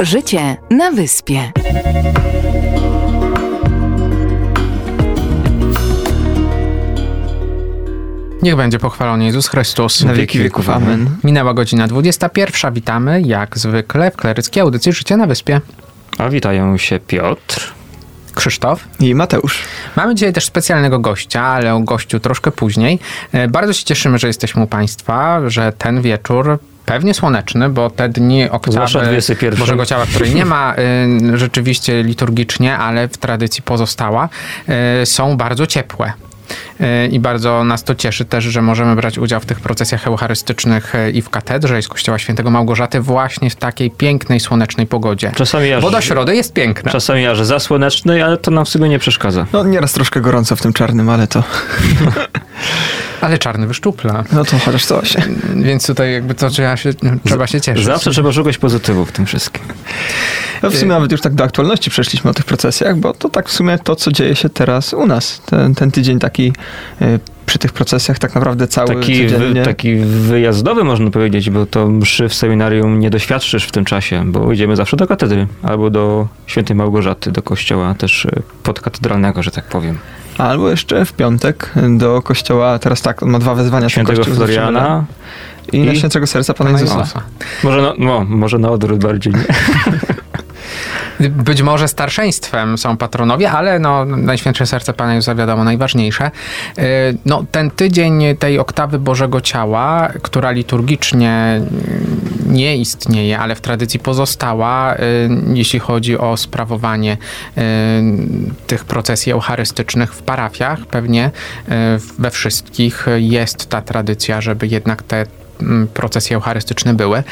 Życie na wyspie. Niech będzie pochwalony Jezus Chrystus. Na wieki wieków. Amen. Minęła godzina 21. Witamy jak zwykle w kleryckiej audycji Życie na Wyspie. A witają się Piotr. Krzysztof. I Mateusz. Mamy dzisiaj też specjalnego gościa, ale o gościu troszkę później. E, Bardzo się cieszymy, że jesteśmy u Państwa, że ten wieczór pewnie słoneczny, bo te dni oktawy 21. Bożego Ciała, której nie ma y, rzeczywiście liturgicznie, ale w tradycji pozostała, y, są bardzo ciepłe. Y, I bardzo nas to cieszy też, że możemy brać udział w tych procesjach eucharystycznych y, i w katedrze, i z Kościoła Świętego Małgorzaty właśnie w takiej pięknej, słonecznej pogodzie. Czasami ja, Bo do środy jest piękna. czasami ja, że za słoneczny, ale to nam w sumie nie przeszkadza. No nieraz troszkę gorąco w tym czarnym, ale to... Ale czarny wyszczupla. No to chociaż coś. Więc tutaj jakby to trzeba się, trzeba się cieszyć. Zawsze trzeba szukać pozytywu w tym wszystkim. No w sumie nawet już tak do aktualności przeszliśmy o tych procesjach, bo to tak w sumie to, co dzieje się teraz u nas. Ten, ten tydzień taki y, przy tych procesjach tak naprawdę cały Taki, codziennie. wy, taki wyjazdowy można powiedzieć, bo to mszy w seminarium nie doświadczysz w tym czasie, bo idziemy zawsze do katedry albo do świętej Małgorzaty, do kościoła też y, podkatedralnego, że tak powiem. Albo jeszcze w piątek do kościoła, teraz tak, on ma dwa wezwania. Świętego kościół, Floriana I, na i- Świętego Serca Pana Pana Jezusa. Jezusa. Może na, no, może na odwrót bardziej. Nie? Być może starszeństwem są patronowie, ale no, Najświętsze Serce Pana Jezusa wiadomo najważniejsze. Yy, No, ten tydzień tej oktawy Bożego Ciała, która liturgicznie nie istnieje, ale w tradycji pozostała, yy, jeśli chodzi o sprawowanie yy, tych procesji eucharystycznych w parafiach, pewnie yy, we wszystkich jest ta tradycja, żeby jednak te mm, procesje eucharystyczne były,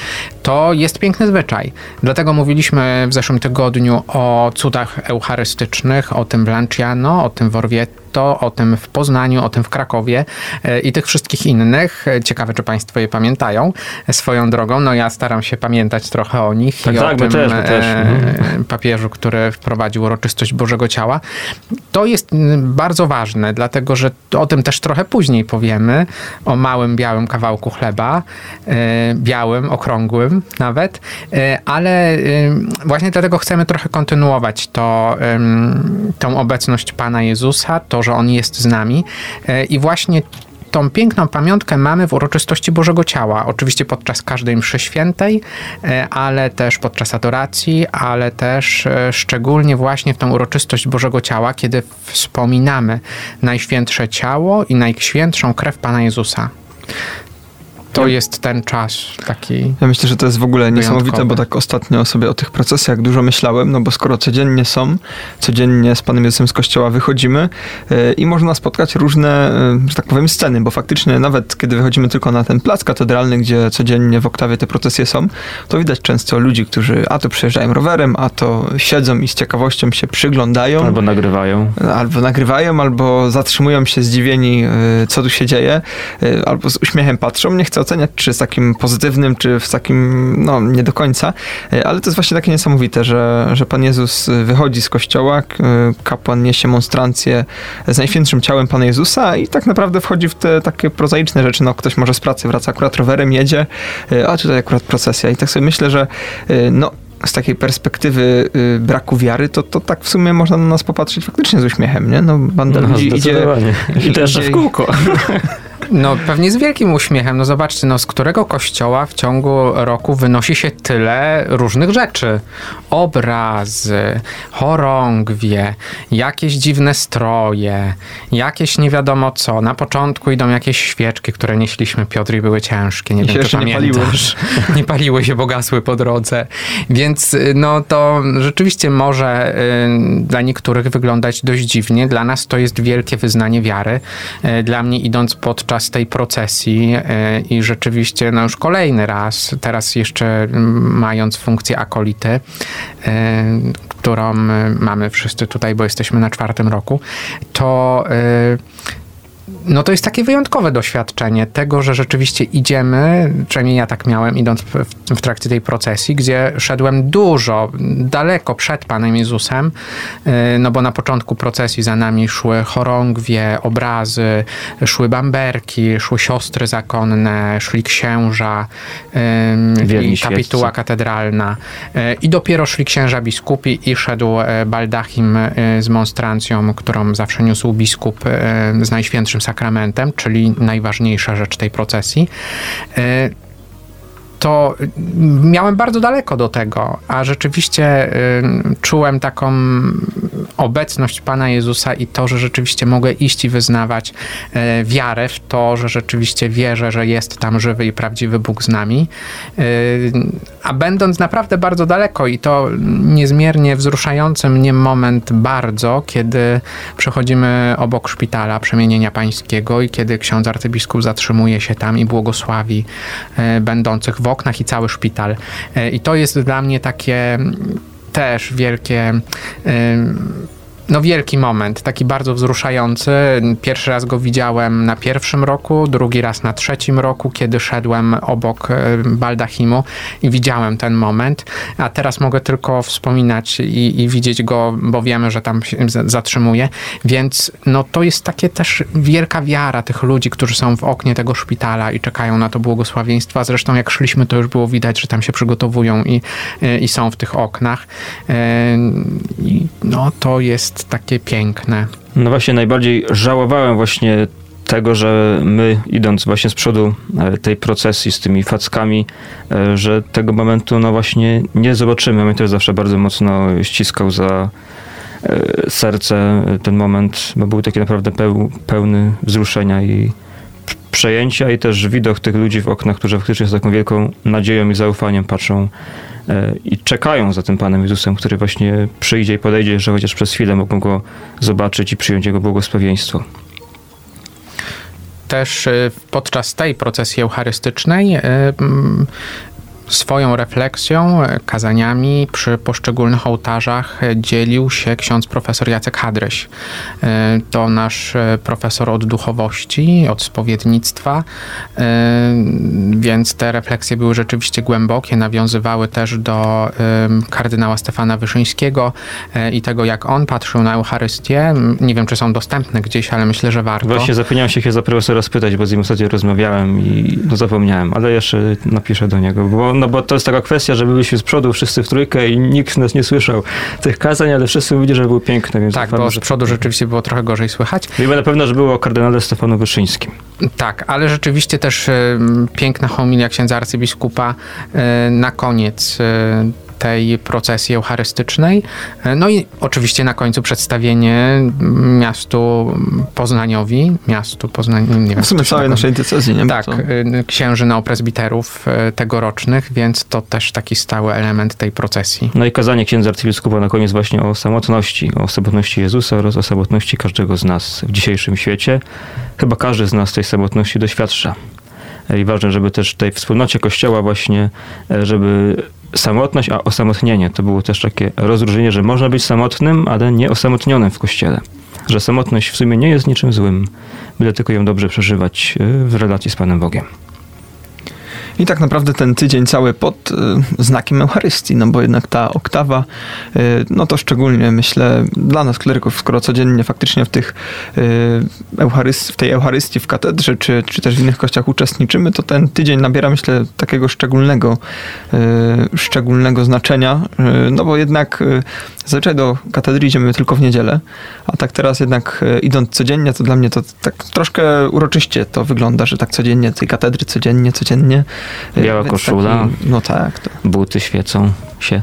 to jest piękny zwyczaj. Dlatego mówiliśmy w zeszłym tygodniu o cudach eucharystycznych, o tym w Lanciano, o tym w Orvieto, o tym w Poznaniu, o tym w Krakowie e, i tych wszystkich innych. E, Ciekawe, czy Państwo je pamiętają e, swoją drogą. No ja staram się pamiętać trochę o nich Tak, i tak, o tym też, też. Mhm. papieżu, który wprowadził uroczystość Bożego Ciała. To jest bardzo ważne, dlatego że o tym też trochę później powiemy, o małym białym kawałku chleba, białym, okrągłym nawet, ale właśnie dlatego chcemy trochę kontynuować to, tą obecność Pana Jezusa, to, że On jest z nami e, i właśnie tą piękną pamiątkę mamy w uroczystości Bożego Ciała. Oczywiście podczas każdej mszy świętej, e, ale też podczas adoracji, ale też e, szczególnie właśnie w tą uroczystość Bożego Ciała, kiedy wspominamy Najświętsze Ciało i Najświętszą krew Pana Jezusa. To jest ten czas taki. Ja myślę, że to jest w ogóle niesamowite, Wyjątkowe. bo tak ostatnio sobie o tych procesjach dużo myślałem, no bo skoro codziennie są, codziennie z Panem Jezusem z kościoła wychodzimy e, i można spotkać różne, e, że tak powiem, sceny, bo faktycznie nawet kiedy wychodzimy tylko na ten plac katedralny, gdzie codziennie w oktawie te procesje są, to widać często ludzi, którzy a to przyjeżdżają rowerem, a to siedzą i z ciekawością się przyglądają. Albo nagrywają. Albo nagrywają, albo zatrzymują się zdziwieni, y, co tu się dzieje, y, albo z uśmiechem patrzą. Nie oceniać, czy z takim pozytywnym, czy w takim, no nie do końca, y, ale to jest właśnie takie niesamowite, że, że Pan Jezus y, wychodzi z kościoła, y, kapłan niesie monstrancję z najświętszym ciałem Pana Jezusa i tak naprawdę wchodzi w te takie prozaiczne rzeczy. No ktoś może z pracy wraca akurat rowerem, jedzie, a tutaj akurat procesja. I tak sobie myślę, że no z takiej perspektywy y, braku wiary, to, to tak w sumie można na nas popatrzeć faktycznie z uśmiechem, nie? No banda No, ludzi idzie... I też idzie- w kółko. No pewnie z wielkim uśmiechem. No zobaczcie, no z którego kościoła w ciągu roku wynosi się tyle różnych rzeczy. Obrazy, chorągwie, jakieś dziwne stroje, jakieś nie wiadomo co. Na początku idą jakieś świeczki, które nieśliśmy Piotr i były ciężkie. Nie I wiem, czy jeszcze nie pamiętasz. Nie paliły się, bo gasły po drodze. Więc no to rzeczywiście może y, dla niektórych wyglądać dość dziwnie. Dla nas to jest wielkie wyznanie wiary. Y, Dla mnie idąc podczas tej procesji y, i rzeczywiście no już kolejny raz, teraz jeszcze mm, mając funkcję akolity, y, którą y, mamy wszyscy tutaj, bo jesteśmy na czwartym roku, to no to jest takie wyjątkowe doświadczenie tego, że rzeczywiście idziemy, przynajmniej ja tak miałem, idąc w, w trakcie tej procesji, gdzie szedłem dużo, daleko przed Panem Jezusem, y, no bo na początku procesji za nami szły chorągwie, obrazy, szły bamberki, szły siostry zakonne, szli księża kapituła katedralna. Y, i dopiero szli księża biskupi i szedł e, baldachim e, z monstrancją, którą zawsze niósł biskup z Najświętszym Sakramentem, czyli najważniejsza rzecz tej procesji. To miałem bardzo daleko do tego, a rzeczywiście czułem taką obecność Pana Jezusa i to, że rzeczywiście mogę iść i wyznawać e, wiarę w to, że rzeczywiście wierzę, że jest tam żywy i prawdziwy Bóg z nami. A będąc naprawdę bardzo daleko i to niezmiernie wzruszający mnie moment bardzo, kiedy przechodzimy obok szpitala przemienienia pańskiego i kiedy ksiądz arcybiskup zatrzymuje się tam i błogosławi e, będących w oknach i cały szpital. E, I to jest dla mnie takie też wielkie em, no wielki moment, taki bardzo wzruszający. Pierwszy raz go widziałem na pierwszym roku, drugi raz na trzecim roku, kiedy szedłem obok e, baldachimu i widziałem ten moment, a teraz mogę tylko wspominać i, i widzieć go, bo wiemy, że tam się zatrzymuje, więc no to jest takie też wielka wiara tych ludzi, którzy są w oknie tego szpitala i czekają na to błogosławieństwo, a zresztą jak szliśmy, to już było widać, że tam się przygotowują i, e, i są w tych oknach. E, no to jest takie piękne. No właśnie, najbardziej żałowałem właśnie tego, że my idąc właśnie z przodu e, tej procesji z tymi fackami, e, że tego momentu no właśnie nie zobaczymy. Mnie też zawsze bardzo mocno ściskał za e, serce ten moment, bo był taki naprawdę peł, pełny wzruszenia i przejęcia i też widok tych ludzi w oknach, którzy faktycznie z taką wielką nadzieją i zaufaniem patrzą i czekają za tym Panem Jezusem, który właśnie przyjdzie i podejdzie, że chociaż przez chwilę mogą go zobaczyć i przyjąć Jego błogosławieństwo. Też y, podczas tej procesji eucharystycznej mm, swoją refleksją, y, kazaniami przy poszczególnych ołtarzach dzielił się ksiądz profesor Jacek Hadryś. Y, To nasz y, profesor od duchowości, od spowiednictwa, więc te refleksje były rzeczywiście głębokie, nawiązywały też do kardynała Stefana Wyszyńskiego i tego, jak on patrzył na Eucharystię. Nie wiem, czy są dostępne gdzieś, ale myślę, że warto. Właśnie zapomniałem się za profesora spytać, bo z nim ostatnio rozmawiałem i no zapomniałem, ale jeszcze napiszę do niego, bo, no bo to jest taka kwestia, że byliśmy z przodu wszyscy w trójkę i nikt nas nie słyszał tych kazań, ale wszyscy mówili, że były piękne, więc Tak, bo z przodu rzeczywiście było trochę gorzej słychać. Wiemy na pewno, że było o kardynale Stefanu Wyszyńskim. Tak, ale rzeczywiście też e, piękna homilia księdza arcybiskupa e, na koniec e, tej procesji eucharystycznej. No i oczywiście na końcu przedstawienie miastu Poznaniowi, miastu Poznań, nie wiem. W sumie całej naszej diecezji, nie? Tak, y, księży neopresbiterów y, tegorocznych, więc to też taki stały element tej procesji. No i kazanie księdza arcybiskupa na koniec właśnie o samotności, o samotności Jezusa oraz o samotności każdego z nas w dzisiejszym świecie. Chyba każdy z nas tej samotności doświadcza. I ważne, żeby też w tej wspólnocie Kościoła właśnie, e, żeby samotność, a osamotnienie to było też takie rozróżnienie, że można być samotnym, ale nie osamotnionym w Kościele. Że samotność w sumie nie jest niczym złym, byle tylko ją dobrze przeżywać e, w relacji z Panem Bogiem. I tak naprawdę ten tydzień cały pod y, znakiem Eucharystii, no bo jednak ta oktawa, y, no to szczególnie myślę dla nas kleryków, skoro codziennie faktycznie w tych y, Eucharyst, w tej Eucharystii w katedrze, czy, czy też w innych kościach uczestniczymy, to ten tydzień nabiera myślę takiego szczególnego, szczególnego znaczenia, no bo jednak zazwyczaj do katedry idziemy tylko w niedzielę, a tak teraz jednak y, idąc codziennie, to dla mnie to tak troszkę uroczyście to wygląda, że tak codziennie tej katedry, codziennie, codziennie. Y, Biała więc koszula. no tak. To. Buty świecą się,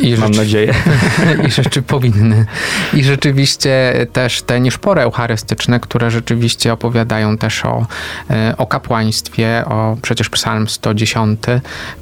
I mam nadzieję. I rzeczy powinny. I rzeczywiście też te nieszpore eucharystyczne, które rzeczywiście opowiadają też o, e, o kapłaństwie, o przecież psalm 110,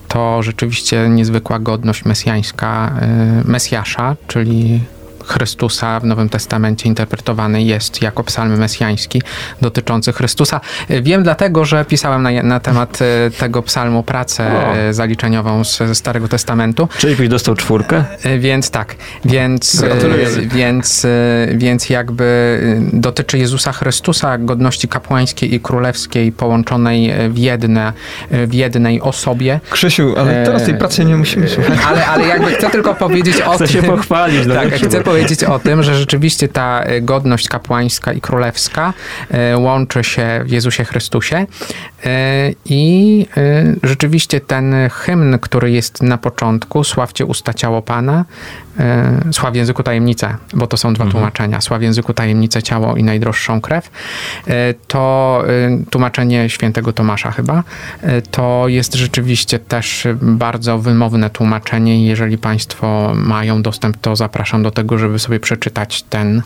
to rzeczywiście niezwykła godność mesjańska e, Mesjasza, czyli Chrystusa w Nowym Testamencie interpretowany jest jako psalm mesjański dotyczący Chrystusa. Wiem dlatego, że pisałem na, na temat tego psalmu pracę O. zaliczeniową z ze Starego Testamentu. Czyli byś dostał czwórkę? Więc tak, więc, więc, więc jakby dotyczy Jezusa Chrystusa, godności kapłańskiej i królewskiej połączonej w, jedne, w jednej osobie. Krzysiu, ale teraz tej pracy nie musimy słuchać. Ale, ale jakby chcę tylko powiedzieć o Chcę tym. się pochwalić. no Tak, chcę bo- powiedzieć o tym, że rzeczywiście ta e, godność kapłańska i królewska e, łączy się w Jezusie Chrystusie e, i rzeczywiście ten hymn, który jest na początku, Sławcie usta ciało Pana, Sław języku tajemnicę, bo to są dwa tłumaczenia, Sław języku tajemnicę ciało i najdroższą krew, to tłumaczenie świętego Tomasza chyba, to jest rzeczywiście też bardzo wymowne tłumaczenie. Jeżeli Państwo mają dostęp, to zapraszam do tego, żeby sobie przeczytać ten,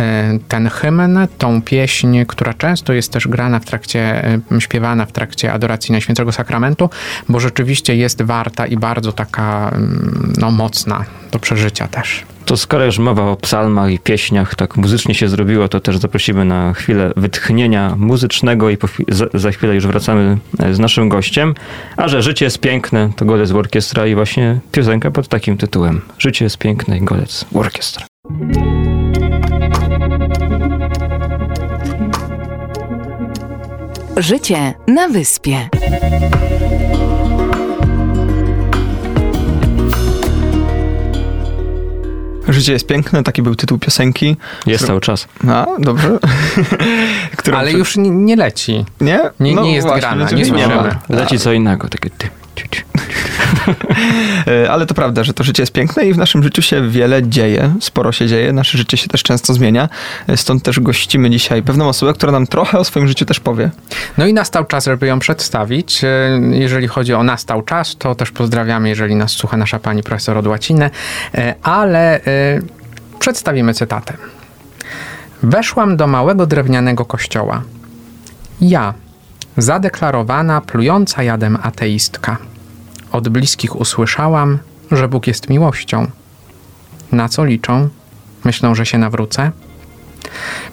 e, ten hymn, tą pieśń, która często jest też grana w trakcie, e, śpiewana w trakcie adoracji Najświętszego Sakramentu, bo rzeczywiście jest warta i bardzo taka mm, no, mocna do przeżycia też. To skoro już mowa o psalmach i pieśniach, tak muzycznie się zrobiło, to też zaprosimy na chwilę wytchnienia muzycznego i po chwi- za, za chwilę już wracamy e, z naszym gościem. A że życie jest piękne, to Golec Orkiestra i właśnie piosenka pod takim tytułem. Życie jest piękne i Golec Orkiestra. Życie na wyspie. Życie jest piękne, taki był tytuł piosenki. Jest cały czas. A, dobrze. Którą Ale już nie, nie leci. Nie? Nie, No nie jest właśnie, grana, nie nie słyszymy. Leci co innego, takie ty, Ale to prawda, że to życie jest piękne i w naszym życiu się wiele dzieje, sporo się dzieje, nasze życie się też często zmienia. E, Stąd też gościmy dzisiaj pewną osobę, która nam trochę o swoim życiu też powie. No i nastał czas, żeby ją przedstawić. E, Jeżeli chodzi o nastał czas, to też pozdrawiamy, jeżeli nas słucha nasza pani profesor od łaciny, E, ale e, przedstawimy cytatem. Weszłam do małego drewnianego kościoła. Ja, zadeklarowana, plująca jadem ateistka. Od bliskich usłyszałam, że Bóg jest miłością. Na co liczą? Myślą, że się nawrócę?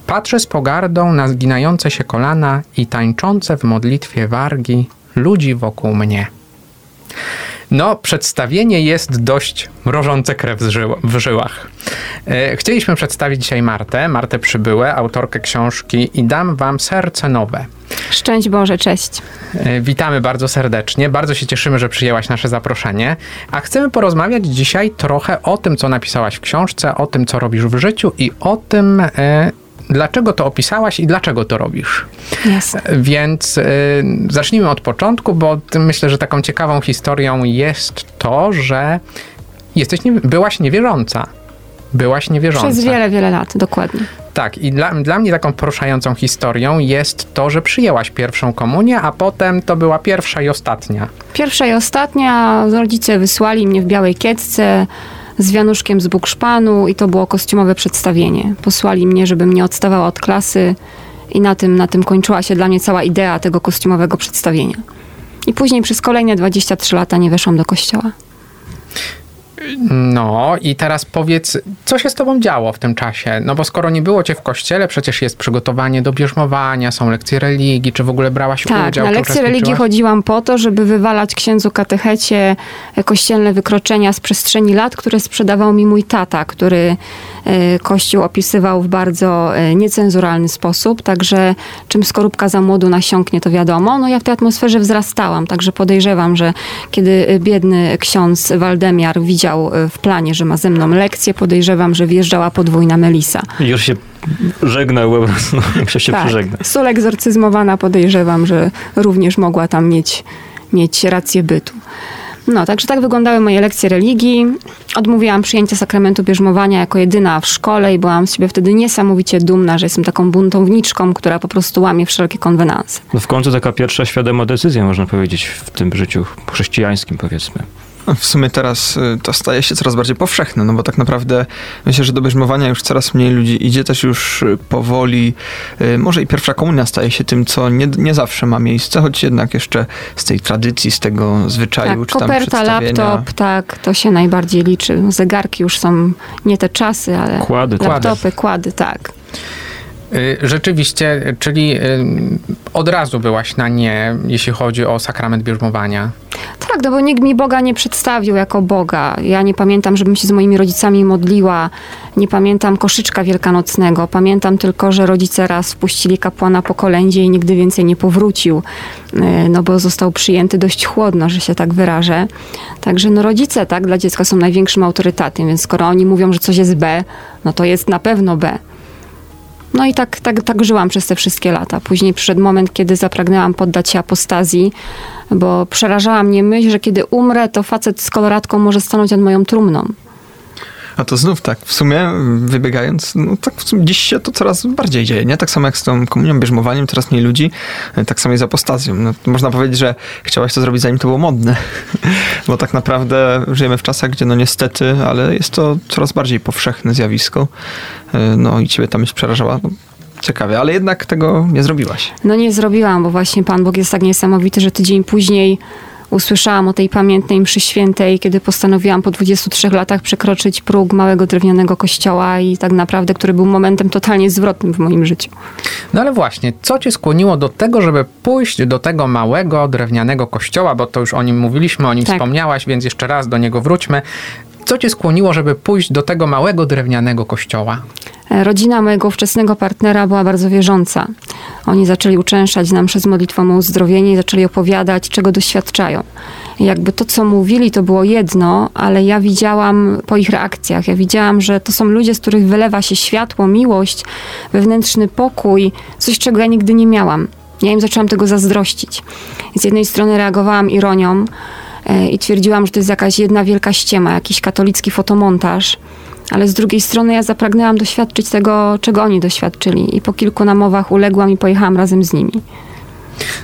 Patrzę z pogardą na zginające się kolana i tańczące w modlitwie wargi ludzi wokół mnie. No, przedstawienie jest dość mrożące krew w żyłach. E, Chcieliśmy przedstawić dzisiaj Martę, Martę Przybyłę, autorkę książki I dam wam serce nowe. Szczęść Boże, cześć. E, Witamy bardzo serdecznie. Bardzo się cieszymy, że przyjęłaś nasze zaproszenie. A chcemy porozmawiać dzisiaj trochę o tym, co napisałaś w książce, o tym, co robisz w życiu i o tym, e, dlaczego to opisałaś i dlaczego to robisz. Jasne. Więc y, zacznijmy od początku, bo myślę, że taką ciekawą historią jest to, że jesteś nie, byłaś niewierząca. Byłaś niewierząca. Przez wiele, wiele lat, dokładnie. Tak, i dla, dla mnie taką poruszającą historią jest to, że przyjęłaś pierwszą komunię, a potem to była pierwsza i ostatnia. Pierwsza i ostatnia, rodzice wysłali mnie w białej kiecce z wianuszkiem z Bukszpanu i to było kostiumowe przedstawienie. Posłali mnie, żebym nie odstawała od klasy i na tym, na tym kończyła się dla mnie cała idea tego kostiumowego przedstawienia. I później przez kolejne 23 lata nie weszłam do kościoła. No i teraz powiedz, co się z tobą działo w tym czasie? No bo skoro nie było cię w kościele, przecież jest przygotowanie do bierzmowania, są lekcje religii, czy w ogóle brałaś Tak, udział? na czy lekcje religii chodziłam po to, żeby wywalać księdzu katechecie e, kościelne wykroczenia z przestrzeni lat, które sprzedawał mi mój tata, który e, kościół opisywał w bardzo e, niecenzuralny sposób, także czym skorupka za młodu nasiąknie, to wiadomo. No ja w tej atmosferze wzrastałam, także podejrzewam, że kiedy biedny ksiądz Waldemiar widział e, w planie, że ma ze mną lekcję, podejrzewam, że wjeżdżała podwójna Melisa. Już się żegnał po prostu, jak się Tak. przyżegna. Sól egzorcyzmowana podejrzewam, że również mogła tam mieć, mieć rację bytu. No, także tak wyglądały moje lekcje religii. Odmówiłam przyjęcia sakramentu bierzmowania jako jedyna w szkole i byłam z siebie wtedy niesamowicie dumna, że jestem taką buntowniczką, która po prostu łamie wszelkie konwenanse. No w końcu taka pierwsza świadoma decyzja, można powiedzieć, w tym życiu chrześcijańskim, powiedzmy. W sumie teraz y, to staje się coraz bardziej powszechne, no bo tak naprawdę myślę, że do bierzmowania już coraz mniej ludzi idzie, też już y, powoli, y, może i pierwsza komunia staje się tym, co nie, nie zawsze ma miejsce, choć jednak jeszcze z tej tradycji, z tego zwyczaju, Tak, czy tam koperta, przedstawienia. laptop, tak, to się najbardziej liczy. Zegarki już są nie te czasy, ale Kłady, tak. laptopy, kłady, tak. Y, Rzeczywiście, czyli y, od razu byłaś na nie, jeśli chodzi o sakrament bierzmowania. Tak, no bo nikt mi Boga nie przedstawił jako Boga. Ja nie pamiętam, żebym się z moimi rodzicami modliła. Nie pamiętam koszyczka wielkanocnego. Pamiętam tylko, że rodzice raz wpuścili kapłana po kolędzie i nigdy więcej nie powrócił. Y, No bo został przyjęty dość chłodno, że się tak wyrażę. Także no rodzice, tak, dla dziecka są największym autorytetem, więc skoro oni mówią, że coś jest B, no to jest na pewno B. No i tak, tak, tak żyłam przez te wszystkie lata. Później przyszedł moment, kiedy zapragnęłam poddać się apostazji, bo przerażała mnie myśl, że kiedy umrę, to facet z koloratką może stanąć nad moją trumną. A to znów tak, w sumie wybiegając, no tak sumie dziś się to coraz bardziej dzieje, nie? Tak samo jak z tą komunią, bierzmowaniem, coraz mniej ludzi, tak samo i z apostazją. No, można powiedzieć, że chciałaś to zrobić zanim to było modne, bo tak naprawdę żyjemy w czasach, gdzie no niestety, ale jest to coraz bardziej powszechne zjawisko, no i ciebie ta myśl przerażała. No, ciekawie, ale jednak tego nie zrobiłaś. No nie zrobiłam, bo właśnie Pan Bóg jest tak niesamowity, że tydzień później usłyszałam o tej pamiętnej mszy świętej, kiedy postanowiłam po 23 latach przekroczyć próg małego drewnianego kościoła i tak naprawdę, który był momentem totalnie zwrotnym w moim życiu. No ale właśnie, co cię skłoniło do tego, żeby pójść do tego małego drewnianego kościoła, bo to już o nim mówiliśmy, o nim Tak. wspomniałaś, więc jeszcze raz do niego wróćmy. Co cię skłoniło, żeby pójść do tego małego drewnianego kościoła? E, Rodzina mojego ówczesnego partnera była bardzo wierząca. Oni zaczęli uczęszczać nam przez modlitwą o uzdrowienie i zaczęli opowiadać, czego doświadczają. Jakby to, co mówili, to było jedno, ale ja widziałam po ich reakcjach, ja widziałam, że to są ludzie, z których wylewa się światło, miłość, wewnętrzny pokój, coś, czego ja nigdy nie miałam. Ja im zaczęłam tego zazdrościć. Z jednej strony reagowałam ironią i twierdziłam, że to jest jakaś jedna wielka ściema, jakiś katolicki fotomontaż. Ale z drugiej strony ja zapragnęłam doświadczyć tego, czego oni doświadczyli. I po kilku namowach uległam i pojechałam razem z nimi.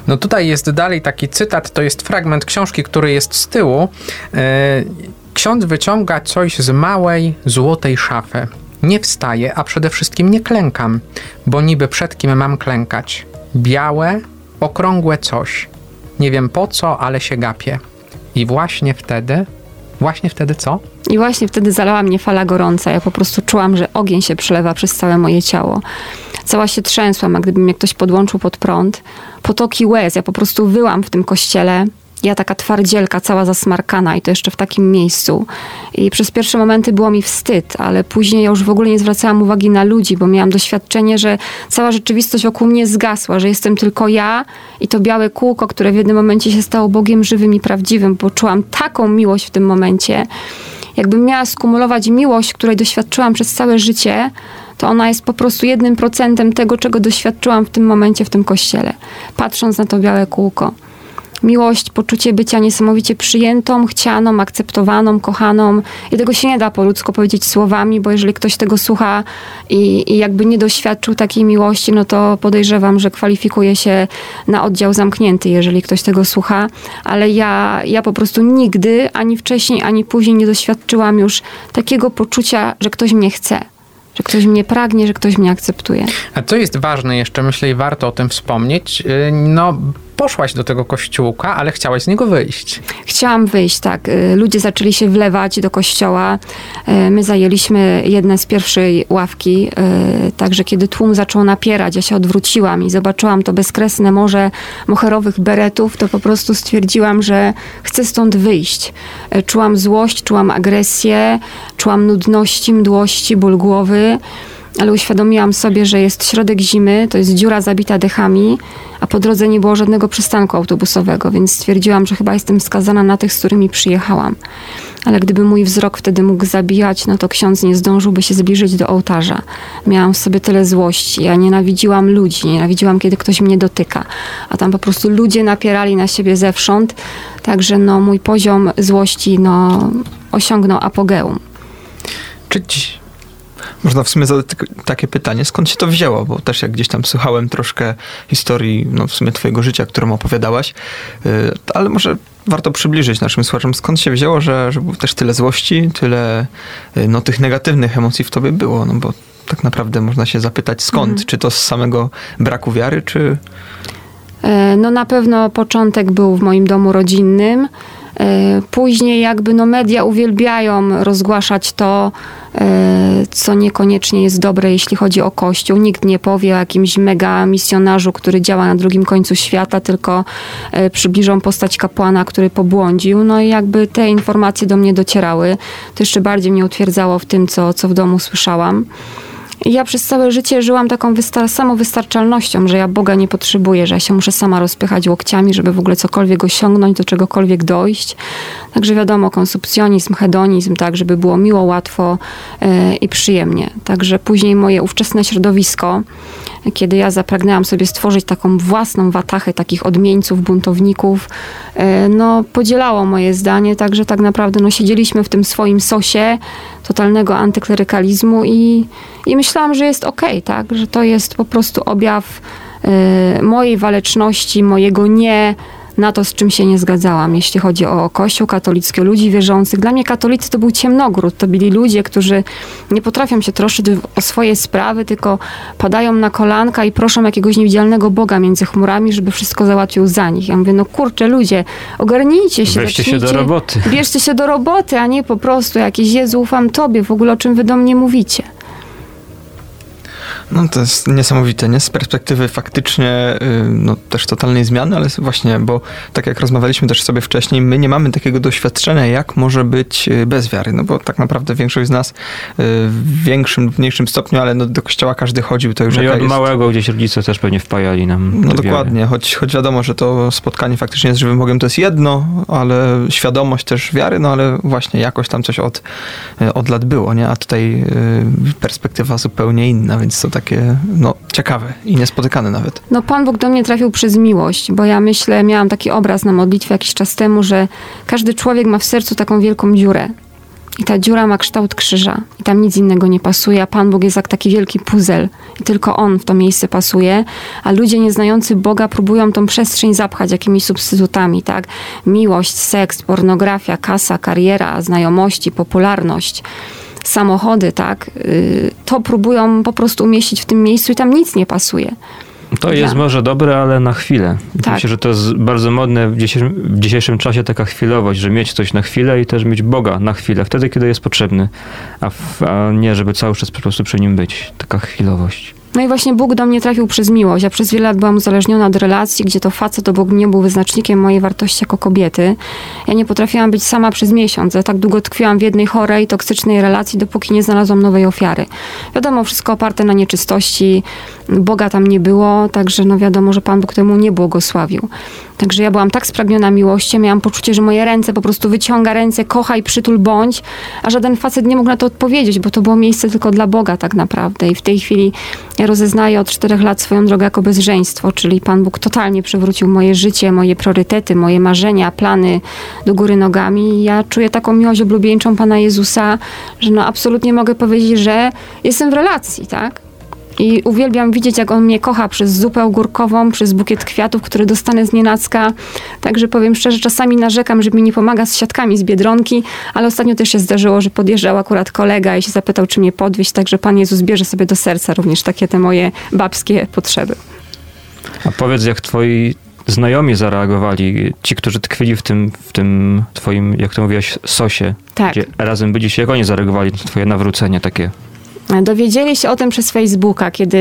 No tutaj jest dalej taki cytat, to jest fragment książki, który jest z tyłu. E, Ksiądz wyciąga coś z małej, złotej szafy. Nie wstaję, a przede wszystkim nie klękam, bo niby przed kim mam klękać. Białe, okrągłe coś. Nie wiem po co, ale się gapię. I właśnie wtedy, właśnie wtedy co? I właśnie wtedy zalała mnie fala gorąca. Ja po prostu czułam, że ogień się przelewa przez całe moje ciało. Cała się trzęsłam, jak gdyby mnie ktoś podłączył pod prąd. Potoki łez, ja po prostu wyłam w tym kościele. Ja taka twardzielka, cała zasmarkana i to jeszcze w takim miejscu. I przez pierwsze momenty było mi wstyd, ale później ja już w ogóle nie zwracałam uwagi na ludzi, bo miałam doświadczenie, że cała rzeczywistość wokół mnie zgasła, że jestem tylko ja i to białe kółko, które w jednym momencie się stało Bogiem żywym i prawdziwym, bo czułam taką miłość w tym momencie. Jakbym miała skumulować miłość, której doświadczyłam przez całe życie, to ona jest po prostu jednym procentem tego, czego doświadczyłam w tym momencie w tym kościele, patrząc na to białe kółko. Miłość, poczucie bycia niesamowicie przyjętą, chcianą, akceptowaną, kochaną. I tego się nie da po ludzku powiedzieć słowami, bo jeżeli ktoś tego słucha i, i jakby nie doświadczył takiej miłości, no to podejrzewam, że kwalifikuje się na oddział zamknięty, jeżeli ktoś tego słucha. Ale ja, ja po prostu nigdy, ani wcześniej, ani później nie doświadczyłam już takiego poczucia, że ktoś mnie chce. Że ktoś mnie pragnie, że ktoś mnie akceptuje. A co jest ważne jeszcze, myślę, i warto o tym wspomnieć, yy, no poszłaś do tego kościółka, ale chciałaś z niego wyjść. Chciałam wyjść, tak. Y, Ludzie zaczęli się wlewać do kościoła. Y, My zajęliśmy jedne z pierwszej ławki, y, także kiedy tłum zaczął napierać, ja się odwróciłam i zobaczyłam to bezkresne morze moherowych beretów, to po prostu stwierdziłam, że chcę stąd wyjść. Czułam złość, czułam agresję, czułam nudności, mdłości, ból głowy ale uświadomiłam sobie, że jest środek zimy, to jest dziura zabita dechami, a po drodze nie było żadnego przystanku autobusowego, więc stwierdziłam, że chyba jestem skazana na tych, z którymi przyjechałam. Ale gdyby mój wzrok wtedy mógł zabijać, no to ksiądz nie zdążyłby się zbliżyć do ołtarza. Miałam w sobie tyle złości. Ja nienawidziłam ludzi, nienawidziłam, kiedy ktoś mnie dotyka. A tam po prostu ludzie napierali na siebie zewsząd. Także no, mój poziom złości no, osiągnął apogeum. Czy ci... Można w sumie zadać takie pytanie, skąd się to wzięło? Bo też jak gdzieś tam słuchałem troszkę historii, no w sumie twojego życia, którą opowiadałaś, y, ale może warto przybliżyć naszym słuchaczom, skąd się wzięło, że, że też tyle złości, tyle y, no, tych negatywnych emocji w tobie było, no bo tak naprawdę można się zapytać skąd? Mhm. Czy to z samego braku wiary, czy... E, no na pewno początek był w moim domu rodzinnym. E, później jakby no media uwielbiają rozgłaszać to, e, co niekoniecznie jest dobre, jeśli chodzi o Kościół. Nikt nie powie o jakimś mega misjonarzu, który działa na drugim końcu świata, tylko przybliżą postać kapłana, który pobłądził. No i jakby te informacje do mnie docierały. To jeszcze bardziej mnie utwierdzało w tym, co, co w domu słyszałam. Ja przez całe życie żyłam taką wystar- samowystarczalnością, że ja Boga nie potrzebuję, że ja się muszę sama rozpychać łokciami, żeby w ogóle cokolwiek osiągnąć, do czegokolwiek dojść. Także wiadomo, konsumpcjonizm, hedonizm, tak, żeby było miło, łatwo yy, i przyjemnie. Także później moje ówczesne środowisko, kiedy ja zapragnęłam sobie stworzyć taką własną watachę takich odmieńców, buntowników, yy, no podzielało moje zdanie, także tak naprawdę no, siedzieliśmy w tym swoim sosie totalnego antyklerykalizmu i, i myślałam, że jest okej, okay, tak, że to jest po prostu objaw yy, mojej waleczności, mojego nie, na to, z czym się nie zgadzałam, jeśli chodzi o Kościół katolicki, o ludzi wierzących. Dla mnie katolicy to był ciemnogród. To byli ludzie, którzy nie potrafią się troszczyć o swoje sprawy, tylko padają na kolanka i proszą jakiegoś niewidzialnego Boga między chmurami, żeby wszystko załatwił za nich. Ja mówię, no kurczę, ludzie, ogarnijcie się. Weźcie się do roboty. Bierzcie się do roboty, a nie po prostu jakieś Jezu, ufam Tobie. W ogóle o czym wy do mnie mówicie. No to jest niesamowite, nie? Z perspektywy faktycznie y, no, też totalnej zmiany, ale właśnie, bo tak jak rozmawialiśmy też sobie wcześniej, my nie mamy takiego doświadczenia, jak może być y, bez wiary, no bo tak naprawdę większość z nas y, w większym lub mniejszym stopniu, ale no, do kościoła każdy chodził, to już no i od jest... małego gdzieś rodzice też pewnie wpajali nam No dokładnie, choć, choć wiadomo, że to spotkanie faktycznie z żywym Bogiem to jest jedno, ale świadomość też wiary, no ale właśnie jakoś tam coś od, od lat było, nie? A tutaj perspektywa zupełnie inna, więc to tak takie no, ciekawe i niespotykane nawet. No Pan Bóg do mnie trafił przez miłość, bo ja myślę, miałam taki obraz na modlitwie jakiś czas temu, że każdy człowiek ma w sercu taką wielką dziurę. I ta dziura ma kształt krzyża. I tam nic innego nie pasuje, a Pan Bóg jest jak taki wielki puzzle. I tylko On w to miejsce pasuje, a ludzie nieznający Boga próbują tą przestrzeń zapchać jakimiś substytutami, tak? Miłość, seks, pornografia, kasa, kariera, znajomości, popularność samochody, tak, y, to próbują po prostu umieścić w tym miejscu i tam nic nie pasuje. To jest może dobre, ale na chwilę. Tak. Myślę, że to jest bardzo modne w dzisiejszym, w dzisiejszym, czasie taka chwilowość, że mieć coś na chwilę i też mieć Boga na chwilę, wtedy, kiedy jest potrzebny, a, w, a nie, żeby cały czas po prostu przy nim być. Taka chwilowość. No i właśnie Bóg do mnie trafił przez miłość. Ja przez wiele lat byłam uzależniona od relacji, gdzie to facet to Bóg nie był wyznacznikiem mojej wartości jako kobiety. Ja nie potrafiłam być sama przez miesiąc. Ja tak długo tkwiłam w jednej chorej, toksycznej relacji, dopóki nie znalazłam nowej ofiary. Wiadomo, wszystko oparte na nieczystości, Boga tam nie było, także no wiadomo, że Pan Bóg temu nie błogosławił. Także ja byłam tak spragniona miłością, miałam poczucie, że moje ręce po prostu wyciąga ręce, kochaj, przytul, bądź, a żaden facet nie mógł na to odpowiedzieć, bo to było miejsce tylko dla Boga tak naprawdę. I w tej chwili ja rozeznaję od czterech lat swoją drogę jako bezżeństwo, czyli Pan Bóg totalnie przewrócił moje życie, moje priorytety, moje marzenia, plany do góry nogami. I ja czuję taką miłość oblubieńczą Pana Jezusa, że no absolutnie mogę powiedzieć, że jestem w relacji, tak? I uwielbiam widzieć, jak on mnie kocha przez zupę ogórkową, przez bukiet kwiatów, który dostanę z nienacka. Także powiem szczerze, czasami narzekam, że mi nie pomaga z siatkami z Biedronki, ale ostatnio też się zdarzyło, że podjeżdżał akurat kolega i się zapytał, czy mnie podwieźć. Także Pan Jezus bierze sobie do serca również takie te moje babskie potrzeby. A powiedz, jak twoi znajomi zareagowali, ci, którzy tkwili w tym, w tym twoim, jak to mówiłaś, sosie, tak. gdzie razem byliście, jak oni zareagowali na twoje nawrócenie takie? Dowiedzieli się o tym przez Facebooka, kiedy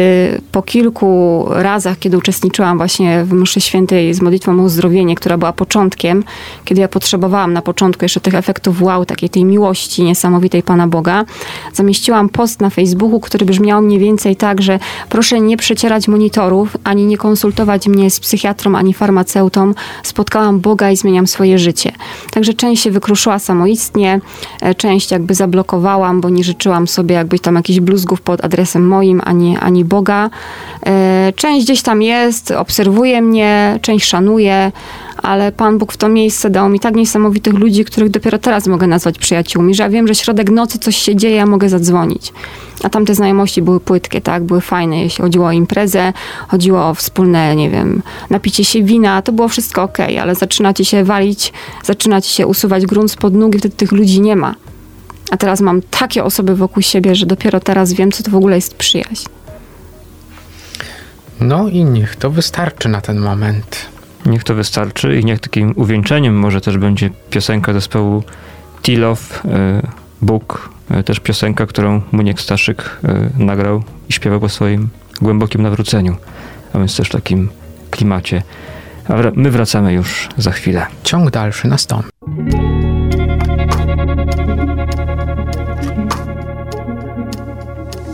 po kilku razach, kiedy uczestniczyłam właśnie w mszy świętej z modlitwą o uzdrowienie, która była początkiem, kiedy ja potrzebowałam na początku jeszcze tych efektów wow, takiej tej miłości niesamowitej Pana Boga, zamieściłam post na Facebooku, który brzmiał mniej więcej tak, że proszę nie przecierać monitorów, ani nie konsultować mnie z psychiatrą, ani farmaceutą. Spotkałam Boga i zmieniam swoje życie. Także część się wykruszyła samoistnie, e, część jakby zablokowałam, bo nie życzyłam sobie jakby tam jakiś jakichś bluzgów pod adresem moim, ani, ani Boga. E, część gdzieś tam jest, obserwuje mnie, część szanuje, ale Pan Bóg w to miejsce dał mi tak niesamowitych ludzi, których dopiero teraz mogę nazwać przyjaciółmi, że ja wiem, że środek nocy coś się dzieje, ja mogę zadzwonić. A tamte znajomości były płytkie, tak? Były fajne, jeśli chodziło o imprezę, chodziło o wspólne, nie wiem, napicie się wina, to było wszystko ok, ale zaczynacie się walić, zaczynacie się usuwać grunt spod nóg i wtedy tych ludzi nie ma. A teraz mam takie osoby wokół siebie, że dopiero teraz wiem, co to w ogóle jest przyjaźń. No i niech to wystarczy na ten moment. Niech to wystarczy i niech takim uwieńczeniem może też będzie piosenka zespołu Tilow, Bóg, e, też piosenka, którą Muniek Staszyk e, nagrał i śpiewał po swoim głębokim nawróceniu, a więc też w takim klimacie. A my wracamy już za chwilę. Ciąg dalszy nastąpi.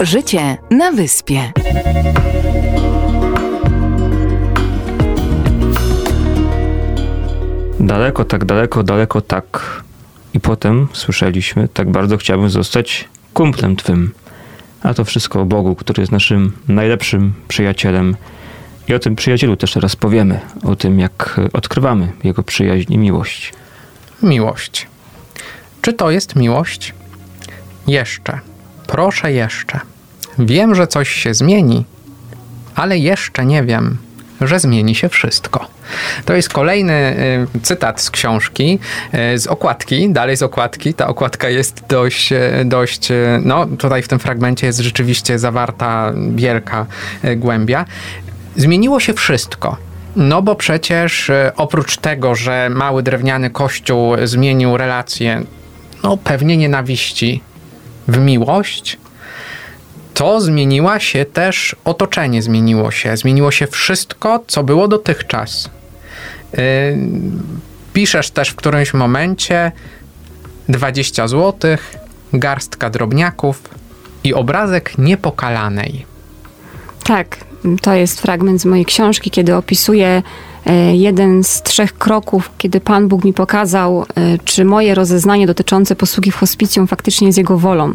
Życie na wyspie. Daleko, tak daleko, daleko, tak. I potem słyszeliśmy, tak bardzo chciałbym zostać kumplem twym. A to wszystko o Bogu, który jest naszym najlepszym przyjacielem. I o tym przyjacielu też teraz powiemy. O tym, jak odkrywamy jego przyjaźń i miłość. Miłość. Czy to jest miłość? Jeszcze. Proszę jeszcze. Wiem, że coś się zmieni, ale jeszcze nie wiem, że zmieni się wszystko. To jest kolejny y, cytat z książki, y, z okładki, dalej z okładki. Ta okładka jest dość, y, dość, no tutaj w tym fragmencie jest rzeczywiście zawarta wielka głębia. Zmieniło się wszystko. No bo przecież oprócz tego, że mały drewniany kościół zmienił relacje, no pewnie nienawiści w miłość, to zmieniła się też otoczenie, zmieniło się. Zmieniło się wszystko, co było dotychczas. Yy, piszesz też w którymś momencie 20 zł, garstka drobniaków i obrazek niepokalanej. Tak, to jest fragment z mojej książki, kiedy opisuję e, jeden z trzech kroków, kiedy Pan Bóg mi pokazał, e, czy moje rozeznanie dotyczące posługi w hospicjum faktycznie jest Jego wolą.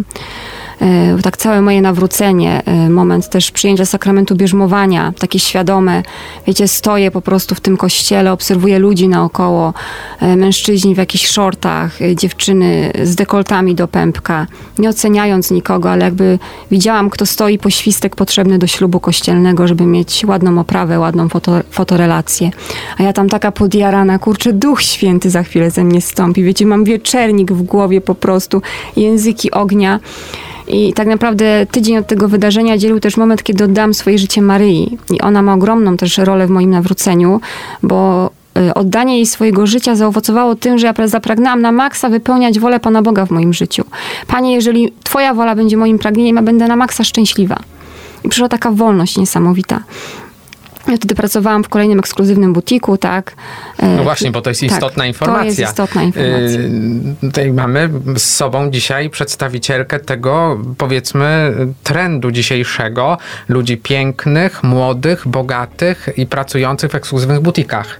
E, tak całe moje nawrócenie, e, moment też przyjęcia sakramentu bierzmowania, takie świadome, wiecie, stoję po prostu w tym kościele, obserwuję ludzi naokoło, e, mężczyźni w jakichś shortach, dziewczyny z dekoltami do pępka, nie oceniając nikogo, ale jakby widziałam, kto stoi poświstek potrzebny do ślubu kościelnego, żeby mieć ładną oprawę, ładną foto, fotorelację. A ja tam taka podjarana, kurczę, Duch Święty za chwilę ze mnie stąpi. Wiecie, mam wieczernik w głowie po prostu, języki ognia. I tak naprawdę tydzień od tego wydarzenia dzielił też moment, kiedy oddałam swoje życie Maryi. I ona ma ogromną też rolę w moim nawróceniu, bo y, oddanie jej swojego życia zaowocowało tym, że ja zapragnęłam na maksa wypełniać wolę Pana Boga w moim życiu. Panie, jeżeli Twoja wola będzie moim pragnieniem, ja będę na maksa szczęśliwa. I przyszła taka wolność niesamowita. Ja wtedy pracowałam w kolejnym ekskluzywnym butiku, tak. E, no właśnie, bo to jest tak, istotna informacja. To jest istotna informacja. E, tutaj mamy z sobą dzisiaj przedstawicielkę tego, powiedzmy, trendu dzisiejszego. Ludzi pięknych, młodych, bogatych i pracujących w ekskluzywnych butikach.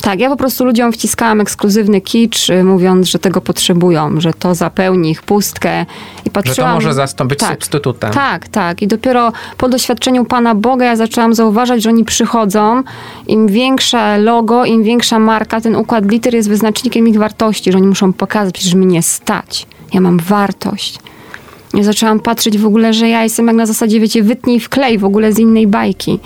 Tak, ja po prostu ludziom wciskałam ekskluzywny kicz, y, mówiąc, że tego potrzebują, że to zapełni ich pustkę. I patrzyłam, że to może zastąpić tak, substytutem. Tak, tak. I dopiero po doświadczeniu Pana Boga ja zaczęłam zauważać, że oni przychodzą, im większe logo, im większa marka, ten układ liter jest wyznacznikiem ich wartości, że oni muszą pokazać, że mnie stać. Ja mam wartość. Ja zaczęłam patrzeć w ogóle, że ja jestem jak na zasadzie, wiecie, wytnij w klej w ogóle z innej bajki.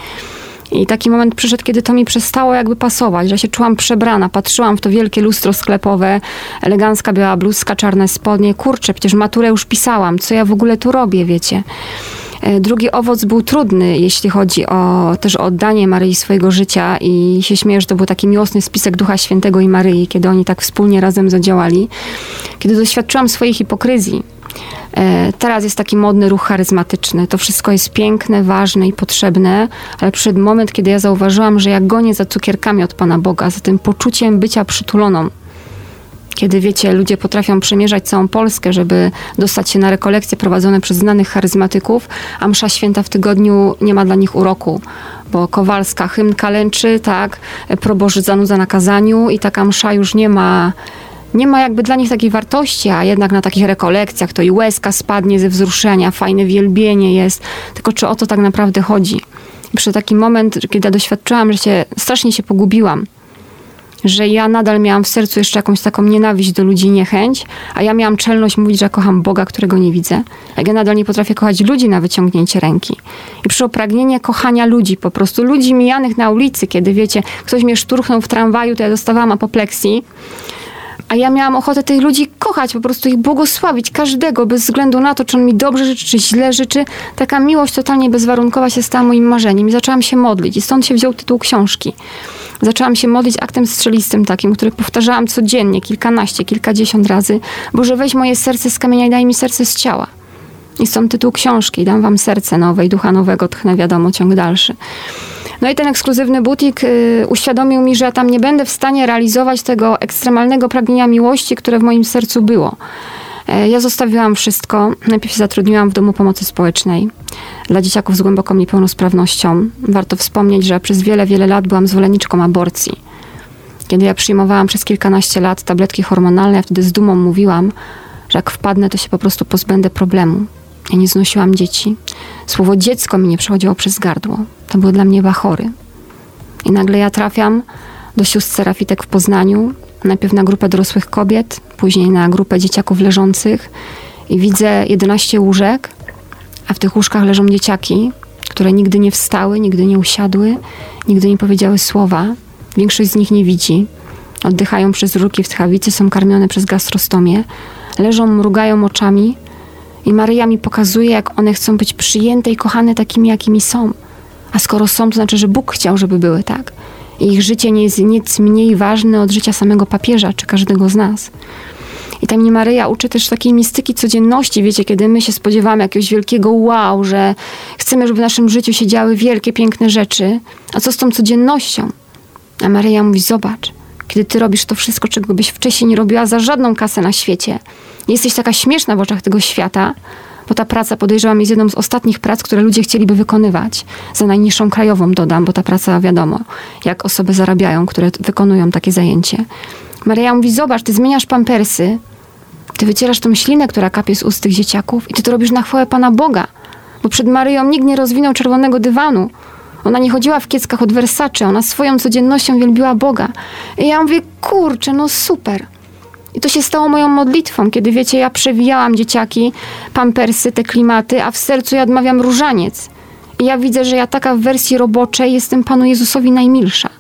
I taki moment przyszedł, kiedy to mi przestało jakby pasować, że się czułam przebrana. Patrzyłam w to wielkie lustro sklepowe, elegancka biała bluzka, czarne spodnie. Kurczę, przecież maturę już pisałam. Co ja w ogóle tu robię, wiecie? E, drugi owoc był trudny, jeśli chodzi o też o oddanie Maryi swojego życia i się śmieję, że to był taki miłosny spisek Ducha Świętego i Maryi, kiedy oni tak wspólnie razem zadziałali. Kiedy doświadczyłam swojej hipokryzji, E, teraz jest taki modny ruch charyzmatyczny. To wszystko jest piękne, ważne i potrzebne, ale przyszedł moment, kiedy ja zauważyłam, że ja gonię za cukierkami od Pana Boga, za tym poczuciem bycia przytuloną. Kiedy wiecie, ludzie potrafią przemierzać całą Polskę, żeby dostać się na rekolekcje prowadzone przez znanych charyzmatyków, a msza święta w tygodniu nie ma dla nich uroku, bo Kowalska hymn kalęczy, tak, proboży zanudza na kazaniu i taka msza już nie ma nie ma jakby dla nich takiej wartości, a jednak na takich rekolekcjach to i łezka spadnie ze wzruszenia, fajne wielbienie jest. Tylko czy o to tak naprawdę chodzi? I przy taki moment, kiedy ja doświadczyłam, że się, strasznie się pogubiłam, że ja nadal miałam w sercu jeszcze jakąś taką nienawiść do ludzi, niechęć, a ja miałam czelność mówić, że kocham Boga, którego nie widzę. Jak ja nadal nie potrafię kochać ludzi na wyciągnięcie ręki. I przyszło pragnienie kochania ludzi, po prostu ludzi mijanych na ulicy, kiedy wiecie, ktoś mnie szturchnął w tramwaju, to ja dostawałam apopleksji. A ja miałam ochotę tych ludzi kochać, po prostu ich błogosławić, każdego, bez względu na to, czy on mi dobrze życzy, czy źle życzy. Taka miłość totalnie bezwarunkowa się stała moim marzeniem i zaczęłam się modlić. I stąd się wziął tytuł książki. Zaczęłam się modlić aktem strzelistym takim, który powtarzałam codziennie, kilkanaście, kilkadziesiąt razy. Boże, weź moje serce z kamienia i daj mi serce z ciała. I stąd tytuł książki. Dam wam serce nowe i ducha nowego, tchnę wiadomo, ciąg dalszy. No i ten ekskluzywny butik y, uświadomił mi, że ja tam nie będę w stanie realizować tego ekstremalnego pragnienia miłości, które w moim sercu było. E, ja zostawiłam wszystko. Najpierw się zatrudniłam w Domu Pomocy Społecznej dla dzieciaków z głęboką niepełnosprawnością. Warto wspomnieć, że przez wiele, wiele lat byłam zwolenniczką aborcji. Kiedy ja przyjmowałam przez kilkanaście lat tabletki hormonalne, ja wtedy z dumą mówiłam, że jak wpadnę, to się po prostu pozbędę problemu. Ja nie znosiłam dzieci. Słowo dziecko mi nie przechodziło przez gardło. To były dla mnie bachory. I nagle ja trafiam do sióstr Serafitek w Poznaniu, najpierw na grupę dorosłych kobiet, później na grupę dzieciaków leżących i widzę 11 łóżek, a w tych łóżkach leżą dzieciaki, które nigdy nie wstały, nigdy nie usiadły, nigdy nie powiedziały słowa. Większość z nich nie widzi. Oddychają przez ruki w tchawicy, są karmione przez gastrostomię. Leżą, mrugają oczami i Maryja mi pokazuje, jak one chcą być przyjęte i kochane takimi, jakimi są. A skoro są, to znaczy, że Bóg chciał, żeby były tak. I ich życie nie jest nic mniej ważne od życia samego papieża czy każdego z nas. I ta mnie Maryja uczy też takiej mistyki codzienności, wiecie, kiedy my się spodziewamy jakiegoś wielkiego wow, że chcemy, żeby w naszym życiu się działy wielkie, piękne rzeczy. A co z tą codziennością? A Maryja mówi, zobacz, kiedy ty robisz to wszystko, czego byś wcześniej nie robiła za żadną kasę na świecie. Jesteś taka śmieszna w oczach tego świata, bo ta praca podejrzewam jest jedną z ostatnich prac, które ludzie chcieliby wykonywać. Za najniższą krajową dodam, bo ta praca wiadomo, jak osoby zarabiają, które wykonują takie zajęcie. Maria mówi, zobacz, ty zmieniasz pampersy, ty wycierasz tą ślinę, która kapie z ust tych dzieciaków i ty to robisz na chwałę Pana Boga. Bo przed Maryją nikt nie rozwinął czerwonego dywanu. Ona nie chodziła w kieckach od Versace, ona swoją codziennością wielbiła Boga. I ja mówię, kurczę, no super. I to się stało moją modlitwą, kiedy wiecie, ja przewijałam dzieciaki, pampersy, te klimaty, a w sercu ja odmawiam różaniec. I ja widzę, że ja taka w wersji roboczej jestem Panu Jezusowi najmilsza.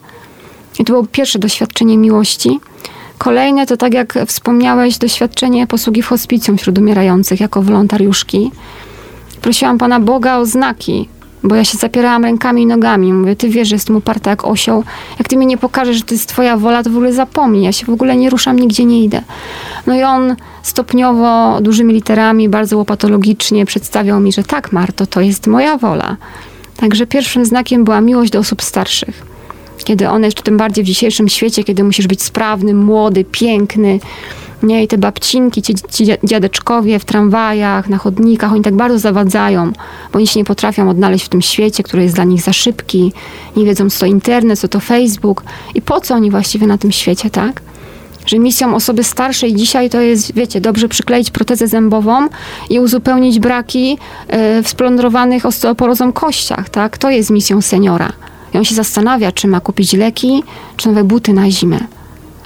I to było pierwsze doświadczenie miłości. Kolejne to, tak jak wspomniałeś, doświadczenie posługi w hospicjum wśród umierających jako wolontariuszki. Prosiłam Pana Boga o znaki, bo ja się zapierałam rękami i nogami. Mówię, ty wiesz, że jestem uparta jak osioł. Jak ty mi nie pokażesz, że to jest twoja wola, to w ogóle zapomnij. Ja się w ogóle nie ruszam, nigdzie nie idę. No i on stopniowo, dużymi literami, bardzo łopatologicznie przedstawiał mi, że tak, Marto, to jest moja wola. Także pierwszym znakiem była miłość do osób starszych. Kiedy one, jeszcze tym bardziej w dzisiejszym świecie, kiedy musisz być sprawny, młody, piękny, nie? I te babcinki, ci, ci dziadeczkowie w tramwajach, na chodnikach, oni tak bardzo zawadzają, bo oni się nie potrafią odnaleźć w tym świecie, który jest dla nich za szybki, nie wiedzą, co to internet, co to Facebook i po co oni właściwie na tym świecie, tak? Że misją osoby starszej dzisiaj to jest, wiecie, dobrze przykleić protezę zębową i uzupełnić braki yy, w splądrowanych osteoporozą kościach, tak? To jest misją seniora. I on się zastanawia, czy ma kupić leki, czy nowe buty na zimę.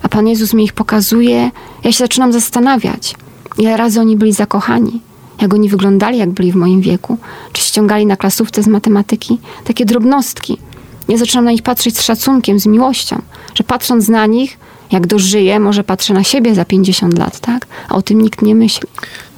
A Pan Jezus mi ich pokazuje, ja się zaczynam zastanawiać, ile razy oni byli zakochani, jak oni wyglądali, jak byli w moim wieku, czy ściągali na klasówce z matematyki takie drobnostki. Ja zaczynam na nich patrzeć z szacunkiem, z miłością, że patrząc na nich, jak dożyję, może patrzę na siebie za 50 lat, tak? A o tym nikt nie myśli.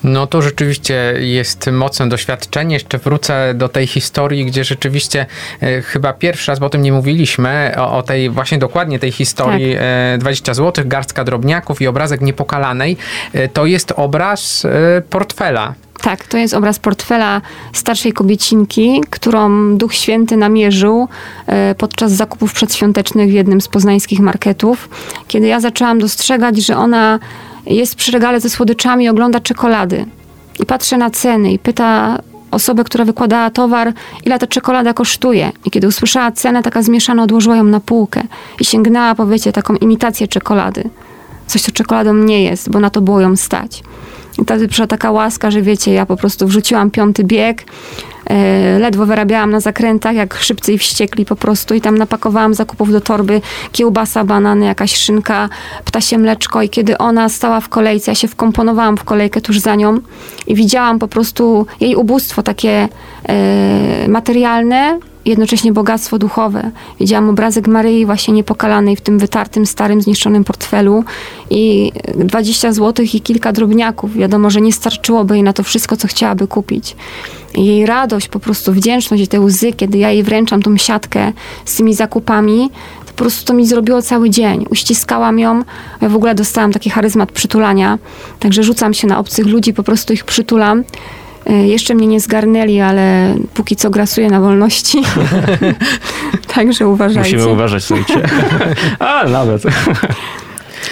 No to rzeczywiście jest mocne doświadczenie. Jeszcze wrócę do tej historii, gdzie rzeczywiście e, chyba pierwszy raz, bo o tym nie mówiliśmy, o, o tej właśnie dokładnie tej historii tak. e, 20 zł, garstka drobniaków i obrazek niepokalanej. E, to jest obraz e, portfela. Tak, to jest obraz portfela starszej kobiecinki, którą Duch Święty namierzył e, podczas zakupów przedświątecznych w jednym z poznańskich marketów, kiedy ja zaczęłam dostrzegać, że ona jest przy regale ze słodyczami i ogląda czekolady. I patrzy na ceny i pyta osobę, która wykładała towar, ile ta czekolada kosztuje. I kiedy usłyszała cenę, taka zmieszana, odłożyła ją na półkę i sięgnęła, powiecie, taką imitację czekolady. Coś, co czekoladą nie jest, bo na to było ją stać. I wtedy przyszła taka łaska, że wiecie, ja po prostu wrzuciłam piąty bieg, e, ledwo wyrabiałam na zakrętach, jak szybcy i wściekli po prostu. I tam napakowałam zakupów do torby, kiełbasa, banany, jakaś szynka, ptasie mleczko. I kiedy ona stała w kolejce, ja się wkomponowałam w kolejkę tuż za nią i widziałam po prostu jej ubóstwo takie e, materialne, jednocześnie bogactwo duchowe. Widziałam obrazek Maryi właśnie niepokalanej w tym wytartym, starym, zniszczonym portfelu i 20 zł i kilka drobniaków. Wiadomo, że nie starczyłoby jej na to wszystko, co chciałaby kupić. Jej radość, po prostu wdzięczność i te łzy, kiedy ja jej wręczam tą siatkę z tymi zakupami, to po prostu to mi zrobiło cały dzień. Uściskałam ją. Ja w ogóle dostałam taki charyzmat przytulania, także rzucam się na obcych ludzi, po prostu ich przytulam. Y, Jeszcze mnie nie zgarnęli, ale póki co grasuję na wolności. także uważajcie. Musimy uważać, słuchajcie. A, nawet.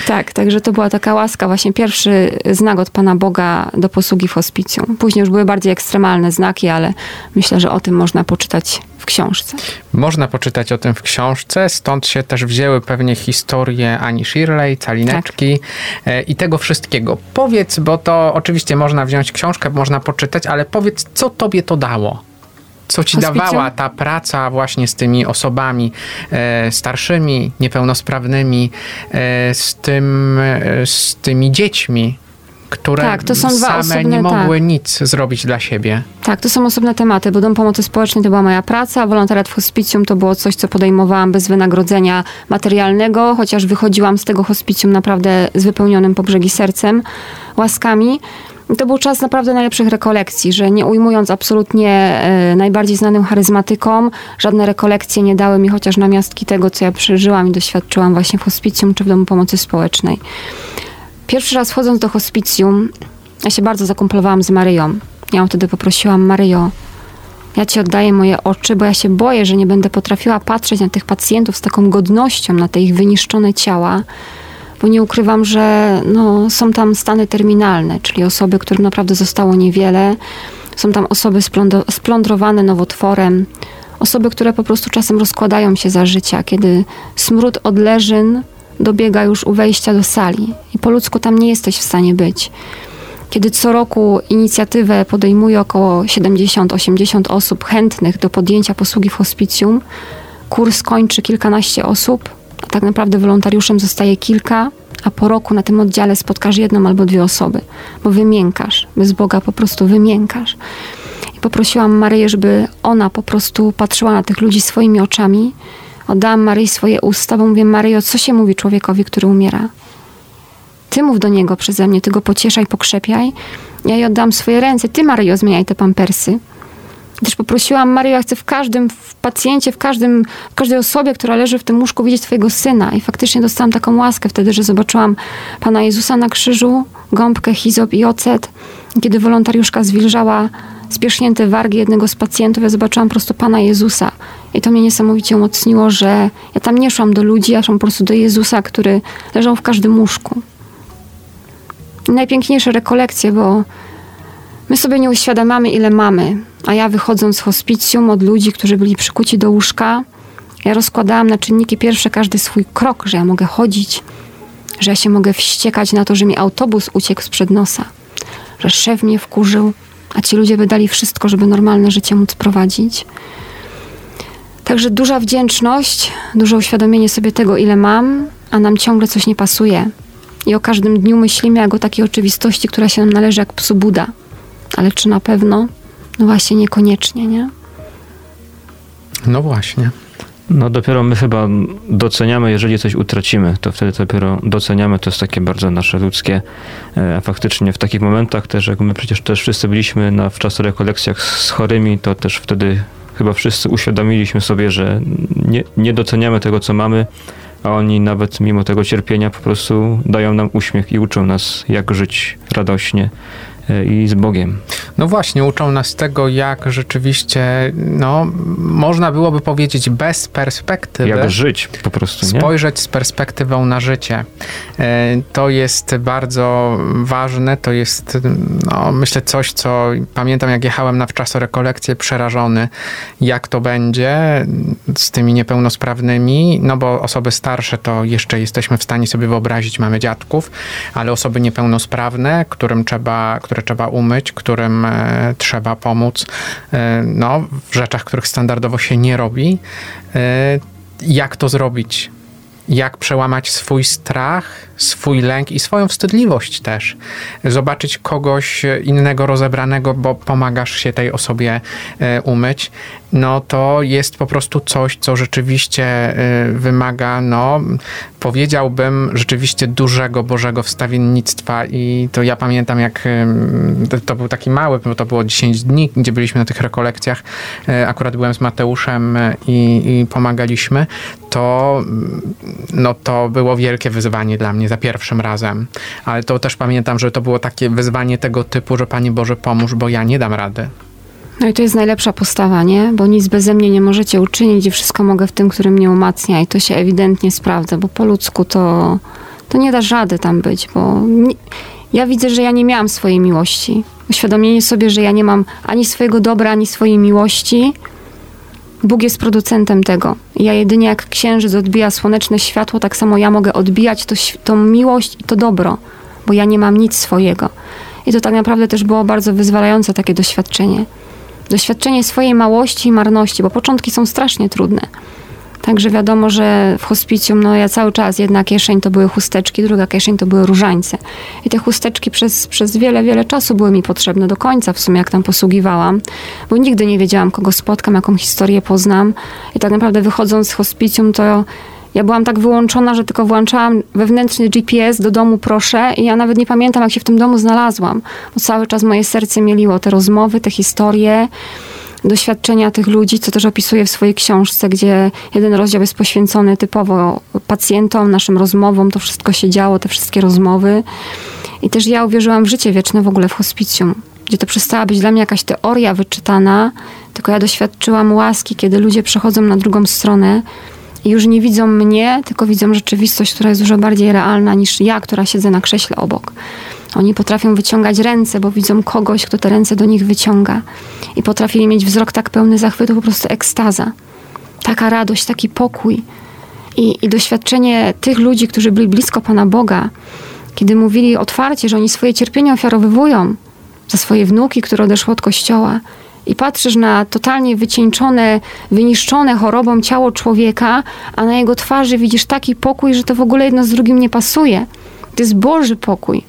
Tak, także to była taka łaska, właśnie pierwszy znak od Pana Boga do posługi w hospicjum. Później już były bardziej ekstremalne znaki, ale myślę, że o tym można poczytać w książce. Można poczytać o tym w książce, stąd się też wzięły pewnie historie Ani Shirley, Calineczki e, i tego wszystkiego. Powiedz, bo to oczywiście można wziąć książkę, można poczytać, ale powiedz, co tobie to dało? Co ci dawała ta praca właśnie z tymi osobami e, starszymi, niepełnosprawnymi, e, z, tym, e, z tymi dziećmi, które Tak, to są same osobne, nie mogły tak. nic zrobić dla siebie. Tak, to są osobne tematy, bo Dom Pomocy Społecznej to była moja praca, a wolontariat w hospicjum to było coś, co podejmowałam bez wynagrodzenia materialnego, chociaż wychodziłam z tego hospicjum naprawdę z wypełnionym po brzegi sercem, łaskami. To był czas naprawdę najlepszych rekolekcji, że nie ujmując absolutnie e, najbardziej znanym charyzmatykom, żadne rekolekcje nie dały mi chociaż namiastki tego, co ja przeżyłam i doświadczyłam właśnie w hospicjum czy w Domu Pomocy Społecznej. Pierwszy raz wchodząc do hospicjum, ja się bardzo zakumplowałam z Maryją. Ja ją wtedy poprosiłam, Maryjo, ja ci oddaję moje oczy, bo ja się boję, że nie będę potrafiła patrzeć na tych pacjentów z taką godnością, na te ich wyniszczone ciała, bo nie ukrywam, że no, są tam stany terminalne, czyli osoby, którym naprawdę zostało niewiele. Są tam osoby splądrowane nowotworem, osoby, które po prostu czasem rozkładają się za życia, kiedy smród odleżyn dobiega już u wejścia do sali i po ludzku tam nie jesteś w stanie być. Kiedy co roku inicjatywę podejmuje około 70-80 osób chętnych do podjęcia posługi w hospicjum, kurs kończy kilkanaście osób, tak naprawdę wolontariuszem zostaje kilka, a po roku na tym oddziale spotkasz jedną albo dwie osoby, bo wymiękasz, bez Boga po prostu wymiękasz. I poprosiłam Maryję, żeby ona po prostu patrzyła na tych ludzi swoimi oczami. Oddałam Maryi swoje usta, bo mówię, Maryjo, co się mówi człowiekowi, który umiera? Ty mów do niego przeze mnie, ty go pocieszaj, pokrzepiaj. Ja jej oddam swoje ręce. Ty, Maryjo, zmieniaj te pampersy. Też poprosiłam Maryjo, ja chcę w każdym w pacjencie, w, każdym, w każdej osobie, która leży w tym łóżku, widzieć Twojego Syna. I faktycznie dostałam taką łaskę wtedy, że zobaczyłam Pana Jezusa na krzyżu, gąbkę, hizop i ocet. Kiedy wolontariuszka zwilżała spiesznięte wargi jednego z pacjentów, ja zobaczyłam po prostu Pana Jezusa. I to mnie niesamowicie umocniło, że ja tam nie szłam do ludzi, ja szłam po prostu do Jezusa, który leżał w każdym łóżku. Najpiękniejsze rekolekcje, bo My sobie nie uświadamiamy, ile mamy. A ja wychodząc z hospicjum od ludzi, którzy byli przykuci do łóżka, ja rozkładałam na czynniki pierwsze każdy swój krok, że ja mogę chodzić, że ja się mogę wściekać na to, że mi autobus uciekł sprzed nosa, że szef mnie wkurzył, a ci ludzie by dali wszystko, żeby normalne życie móc prowadzić. Także duża wdzięczność, duże uświadomienie sobie tego, ile mam, a nam ciągle coś nie pasuje. I o każdym dniu myślimy jak o takiej oczywistości, która się nam należy jak psu Buda. Ale czy na pewno? No właśnie niekoniecznie, nie? No właśnie. No dopiero my chyba doceniamy, jeżeli coś utracimy, to wtedy dopiero doceniamy, to jest takie bardzo nasze ludzkie, e, a faktycznie w takich momentach też, jak my przecież też wszyscy byliśmy na wczas rekolekcjach z chorymi, to też wtedy chyba wszyscy uświadomiliśmy sobie, że nie, nie doceniamy tego, co mamy, a oni nawet mimo tego cierpienia po prostu dają nam uśmiech i uczą nas, jak żyć radośnie, e, i z Bogiem. No właśnie, uczą nas tego, jak rzeczywiście, no, można byłoby powiedzieć bez perspektywy. Jak żyć po prostu, nie? Spojrzeć z perspektywą na życie. E, to jest bardzo ważne, to jest, no, myślę, coś, co pamiętam, jak jechałem na wczasorekolekcję przerażony, jak to będzie z tymi niepełnosprawnymi, no bo osoby starsze to jeszcze jesteśmy w stanie sobie wyobrazić, mamy dziadków, ale osoby niepełnosprawne, którym trzeba, które trzeba umyć, którym e, trzeba pomóc, e, no, w rzeczach, których standardowo się nie robi, e, jak to zrobić? Jak przełamać swój strach, swój lęk i swoją wstydliwość też. Zobaczyć kogoś innego rozebranego, bo pomagasz się tej osobie e, umyć, no to jest po prostu coś, co rzeczywiście e, wymaga, no powiedziałbym, rzeczywiście dużego Bożego wstawiennictwa. I to ja pamiętam, jak to był taki mały, bo to było 10 dni, gdzie byliśmy na tych rekolekcjach, e, akurat byłem z Mateuszem i, i pomagaliśmy, to no to było wielkie wyzwanie dla mnie za pierwszym razem. Ale to też pamiętam, że to było takie wyzwanie tego typu, że Panie Boże pomóż, bo ja nie dam rady. No i to jest najlepsza postawa, nie? Bo nic beze mnie nie możecie uczynić i wszystko mogę w tym, który mnie umacnia i to się ewidentnie sprawdza, bo po ludzku to, to nie da rady tam być, bo nie, ja widzę, że ja nie miałam swojej miłości. Uświadomienie sobie, że ja nie mam ani swojego dobra, ani swojej miłości, Bóg jest producentem tego. Ja jedynie jak księżyc odbija słoneczne światło, tak samo ja mogę odbijać to, tą miłość i to dobro, bo ja nie mam nic swojego. I to tak naprawdę też było bardzo wyzwalające takie doświadczenie. Doświadczenie swojej małości i marności, bo początki są strasznie trudne. Także wiadomo, że w hospicjum, no ja cały czas, jedna kieszeń to były chusteczki, druga kieszeń to były różańce. I te chusteczki przez, przez wiele, wiele czasu były mi potrzebne do końca, w sumie jak tam posługiwałam, bo nigdy nie wiedziałam, kogo spotkam, jaką historię poznam. I tak naprawdę wychodząc z hospicjum, to ja byłam tak wyłączona, że tylko włączałam wewnętrzny GPS do domu, proszę, i ja nawet nie pamiętam, jak się w tym domu znalazłam, bo cały czas moje serce mieliło te rozmowy, te historie doświadczenia tych ludzi, co też opisuję w swojej książce, gdzie jeden rozdział jest poświęcony typowo pacjentom, naszym rozmowom, to wszystko się działo, te wszystkie rozmowy. I też ja uwierzyłam w życie wieczne w ogóle w hospicjum, gdzie to przestała być dla mnie jakaś teoria wyczytana, tylko ja doświadczyłam łaski, kiedy ludzie przechodzą na drugą stronę i już nie widzą mnie, tylko widzą rzeczywistość, która jest dużo bardziej realna niż ja, która siedzę na krześle obok. Oni potrafią wyciągać ręce, bo widzą kogoś, kto te ręce do nich wyciąga. I potrafili mieć wzrok tak pełny zachwytu, po prostu ekstaza. Taka radość, taki pokój. I, I doświadczenie tych ludzi, którzy byli blisko Pana Boga, kiedy mówili otwarcie, że oni swoje cierpienie ofiarowywują za swoje wnuki, które odeszły od kościoła, i patrzysz na totalnie wycieńczone, wyniszczone chorobą ciało człowieka, a na jego twarzy widzisz taki pokój, że to w ogóle jedno z drugim nie pasuje. To jest Boży pokój.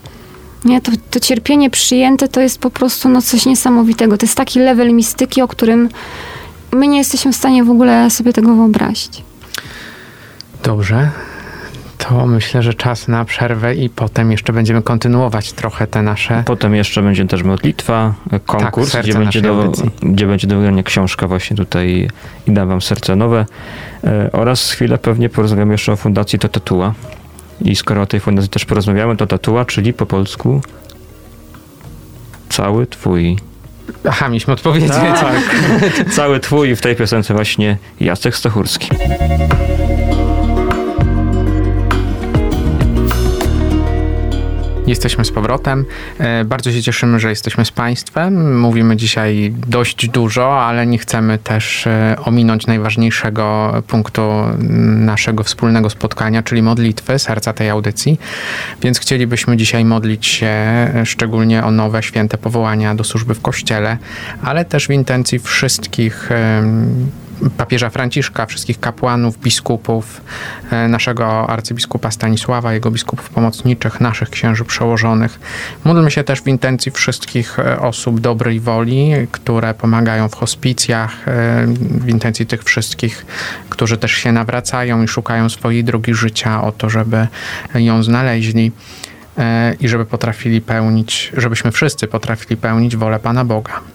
Nie, to, to cierpienie przyjęte to jest po prostu no, coś niesamowitego. To jest taki level mistyki, o którym my nie jesteśmy w stanie w ogóle sobie tego wyobrazić. Dobrze. To myślę, że czas na przerwę i potem jeszcze będziemy kontynuować trochę te nasze. Potem jeszcze będzie też modlitwa, konkurs, tak, gdzie, będzie do, gdzie będzie do wygrania książka właśnie tutaj i dam wam serce nowe. E, oraz chwilę pewnie porozmawiamy jeszcze o Fundacji Totatua. I skoro o tej fundacji też porozmawiamy, to tatua, czyli po polsku cały twój. Aha, mieliśmy odpowiedzieć. Tak, cały twój w tej piosence właśnie Jacek Stachurski. Jesteśmy z powrotem. E, bardzo się cieszymy, że jesteśmy z Państwem. Mówimy dzisiaj dość dużo, ale nie chcemy też e, ominąć najważniejszego punktu naszego wspólnego spotkania, czyli modlitwy, serca tej audycji. Więc chcielibyśmy dzisiaj modlić się e, szczególnie o nowe święte powołania do służby w Kościele, ale też w intencji wszystkich papieża Franciszka, wszystkich kapłanów, biskupów, e, naszego arcybiskupa Stanisława, jego biskupów pomocniczych, naszych księży przełożonych. Módlmy się też w intencji wszystkich e, osób dobrej woli, które pomagają w hospicjach, e, w intencji tych wszystkich, którzy też się nawracają i szukają swojej drogi życia, o to, żeby ją znaleźli i żeby potrafili pełnić, żebyśmy wszyscy potrafili pełnić wolę Pana Boga.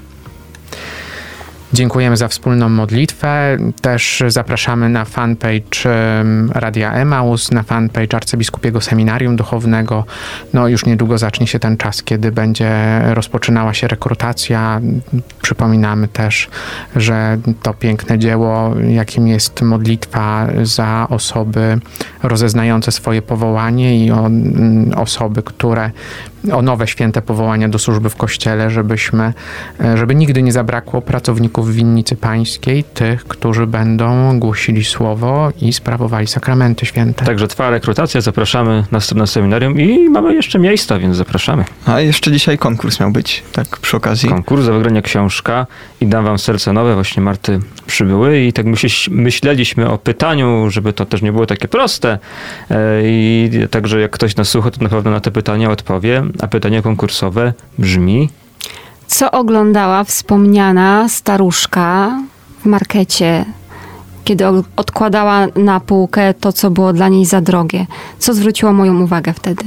Dziękujemy za wspólną modlitwę. Też zapraszamy na fanpage Radia Emaus, na fanpage Arcybiskupiego Seminarium Duchownego. No już niedługo zacznie się ten czas, kiedy będzie rozpoczynała się rekrutacja. Przypominamy też, że to piękne dzieło, jakim jest modlitwa za osoby rozeznające swoje powołanie i mm, osoby, które o nowe święte powołania do służby w Kościele, żebyśmy, e, żeby nigdy nie zabrakło pracowników winnicy pańskiej, tych, którzy będą głosili słowo i sprawowali sakramenty święte. Także trwa rekrutacja, zapraszamy następne seminarium i mamy jeszcze miejsca, więc zapraszamy. A jeszcze dzisiaj konkurs miał być, tak przy okazji. Konkurs za wygranie książka i dam wam serce nowe, właśnie Marty przybyły i tak myśl, myśleliśmy o pytaniu, żeby to też nie było takie proste E, i także jak ktoś nas słucha, to na pewno na te pytania odpowie, a pytanie konkursowe brzmi Co oglądała wspomniana staruszka w markecie, kiedy odkładała na półkę to, co było dla niej za drogie? Co zwróciło moją uwagę wtedy?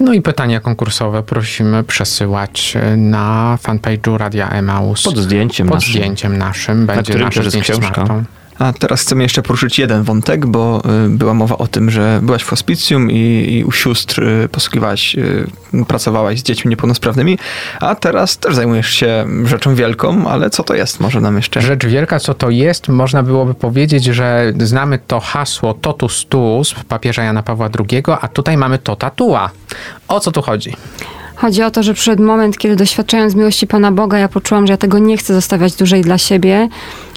No i pytania konkursowe prosimy przesyłać e, na fanpage'u Radia Emaus. pod zdjęciem Pod naszym. zdjęciem naszym będzie którym nasze zdjęcie z. Martą. A teraz chcemy jeszcze poruszyć jeden wątek, bo y, była mowa o tym, że byłaś w hospicjum i, i u sióstr y, posługiwałaś, y, pracowałaś z dziećmi niepełnosprawnymi, a teraz też zajmujesz się rzeczą wielką, ale co to jest? Może nam jeszcze... Rzecz wielka, co to jest, można byłoby powiedzieć, że znamy to hasło totus tuus papieża Jana Pawła II, a tutaj mamy to tatua. O co tu chodzi? Chodzi o to, że przyszedł moment, kiedy doświadczając miłości Pana Boga, ja poczułam, że ja tego nie chcę zostawiać dłużej dla siebie.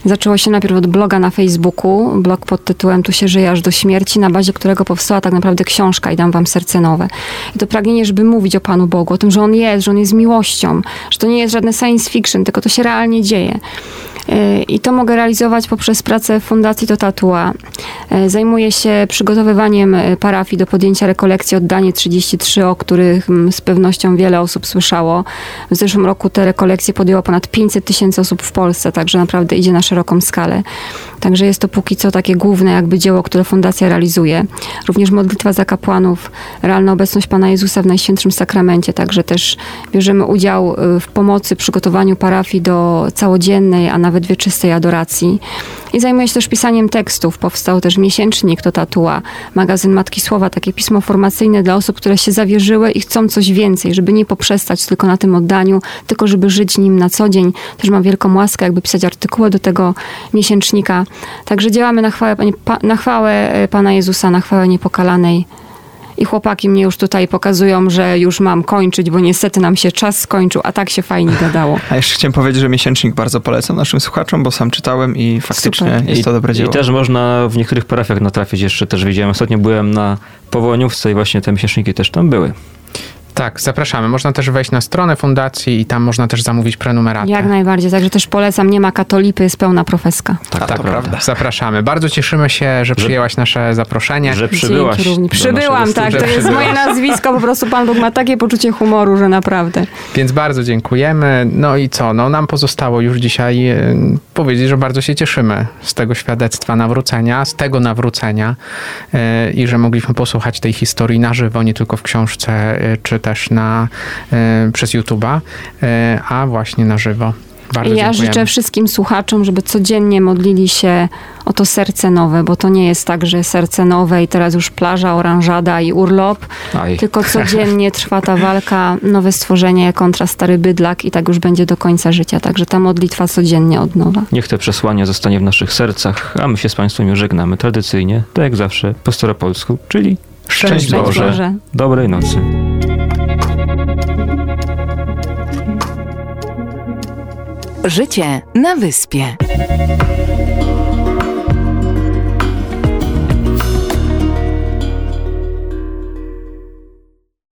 Zaczęło się najpierw od bloga na Facebooku, blog pod tytułem Tu się żyje aż do śmierci, na bazie którego powstała tak naprawdę książka i dam wam serce nowe. I to pragnienie, żeby mówić o Panu Bogu, o tym, że On jest, że On jest miłością, że to nie jest żadne science fiction, tylko to się realnie dzieje. I to mogę realizować poprzez pracę Fundacji Totatua. Yy, Zajmuję się przygotowywaniem yy, parafii do podjęcia rekolekcji Oddanie 33, o których mm, z pewnością wiele osób słyszało. W zeszłym roku te rekolekcje podjęło ponad 500 tysięcy osób w Polsce, także naprawdę idzie na szeroką skalę. Także jest to póki co takie główne jakby dzieło, które Fundacja realizuje. Również modlitwa za kapłanów, realna obecność Pana Jezusa w Najświętszym Sakramencie, także też bierzemy udział y, w pomocy, przygotowaniu parafii do całodziennej, a nawet wieczystej adoracji. I zajmuję się też pisaniem tekstów. Powstał też miesięcznik to Tatua, magazyn Matki Słowa, takie pismo formacyjne dla osób, które się zawierzyły i chcą coś więcej, żeby nie poprzestać tylko na tym oddaniu, tylko żeby żyć nim na co dzień. Też mam wielką łaskę, jakby pisać artykuły do tego miesięcznika. Także działamy na chwałę, na chwałę e, Pana Jezusa, na chwałę niepokalanej. I chłopaki mnie już tutaj pokazują, że już mam kończyć, bo niestety nam się czas skończył, a tak się fajnie gadało. A jeszcze chciałem powiedzieć, że miesięcznik bardzo polecam naszym słuchaczom, bo sam czytałem i faktycznie Super. jest to dobre I dzieło. też można w niektórych parafiach natrafić jeszcze, też widziałem. Ostatnio byłem na powołaniówce i właśnie te miesięczniki też tam były. Tak, zapraszamy. Można też wejść na stronę fundacji i tam można też zamówić prenumeratę. Jak najbardziej, także też polecam, nie ma katolipy, jest pełna profeska. Tak, to prawda. Zapraszamy. Bardzo cieszymy się, że przyjęłaś nasze zaproszenie. Że przybyłaś. Przybyłam, tak, to jest moje nazwisko, po prostu Pan Bóg ma takie poczucie humoru, że naprawdę. Więc bardzo dziękujemy. No i co? No nam pozostało już dzisiaj e, powiedzieć, że bardzo się cieszymy z tego świadectwa nawrócenia, z tego nawrócenia e, i że mogliśmy posłuchać tej historii na żywo, nie tylko w książce, e, czy też na, e, przez YouTube'a, e, a właśnie na żywo. Bardzo I ja dziękujemy. życzę wszystkim słuchaczom, żeby codziennie modlili się o to serce nowe, bo to nie jest tak, że serce nowe i teraz już plaża, oranżada i urlop, Aj. tylko codziennie trwa ta walka, nowe stworzenie kontra stary bydlak i tak już będzie do końca życia. Także ta modlitwa codziennie od nowa. Niech te przesłanie zostanie w naszych sercach, a my się z Państwem już żegnamy tradycyjnie, tak jak zawsze, po staropolsku, czyli Szczęść Szczęść Boże. Boże. dobrej nocy. Życie na wyspie.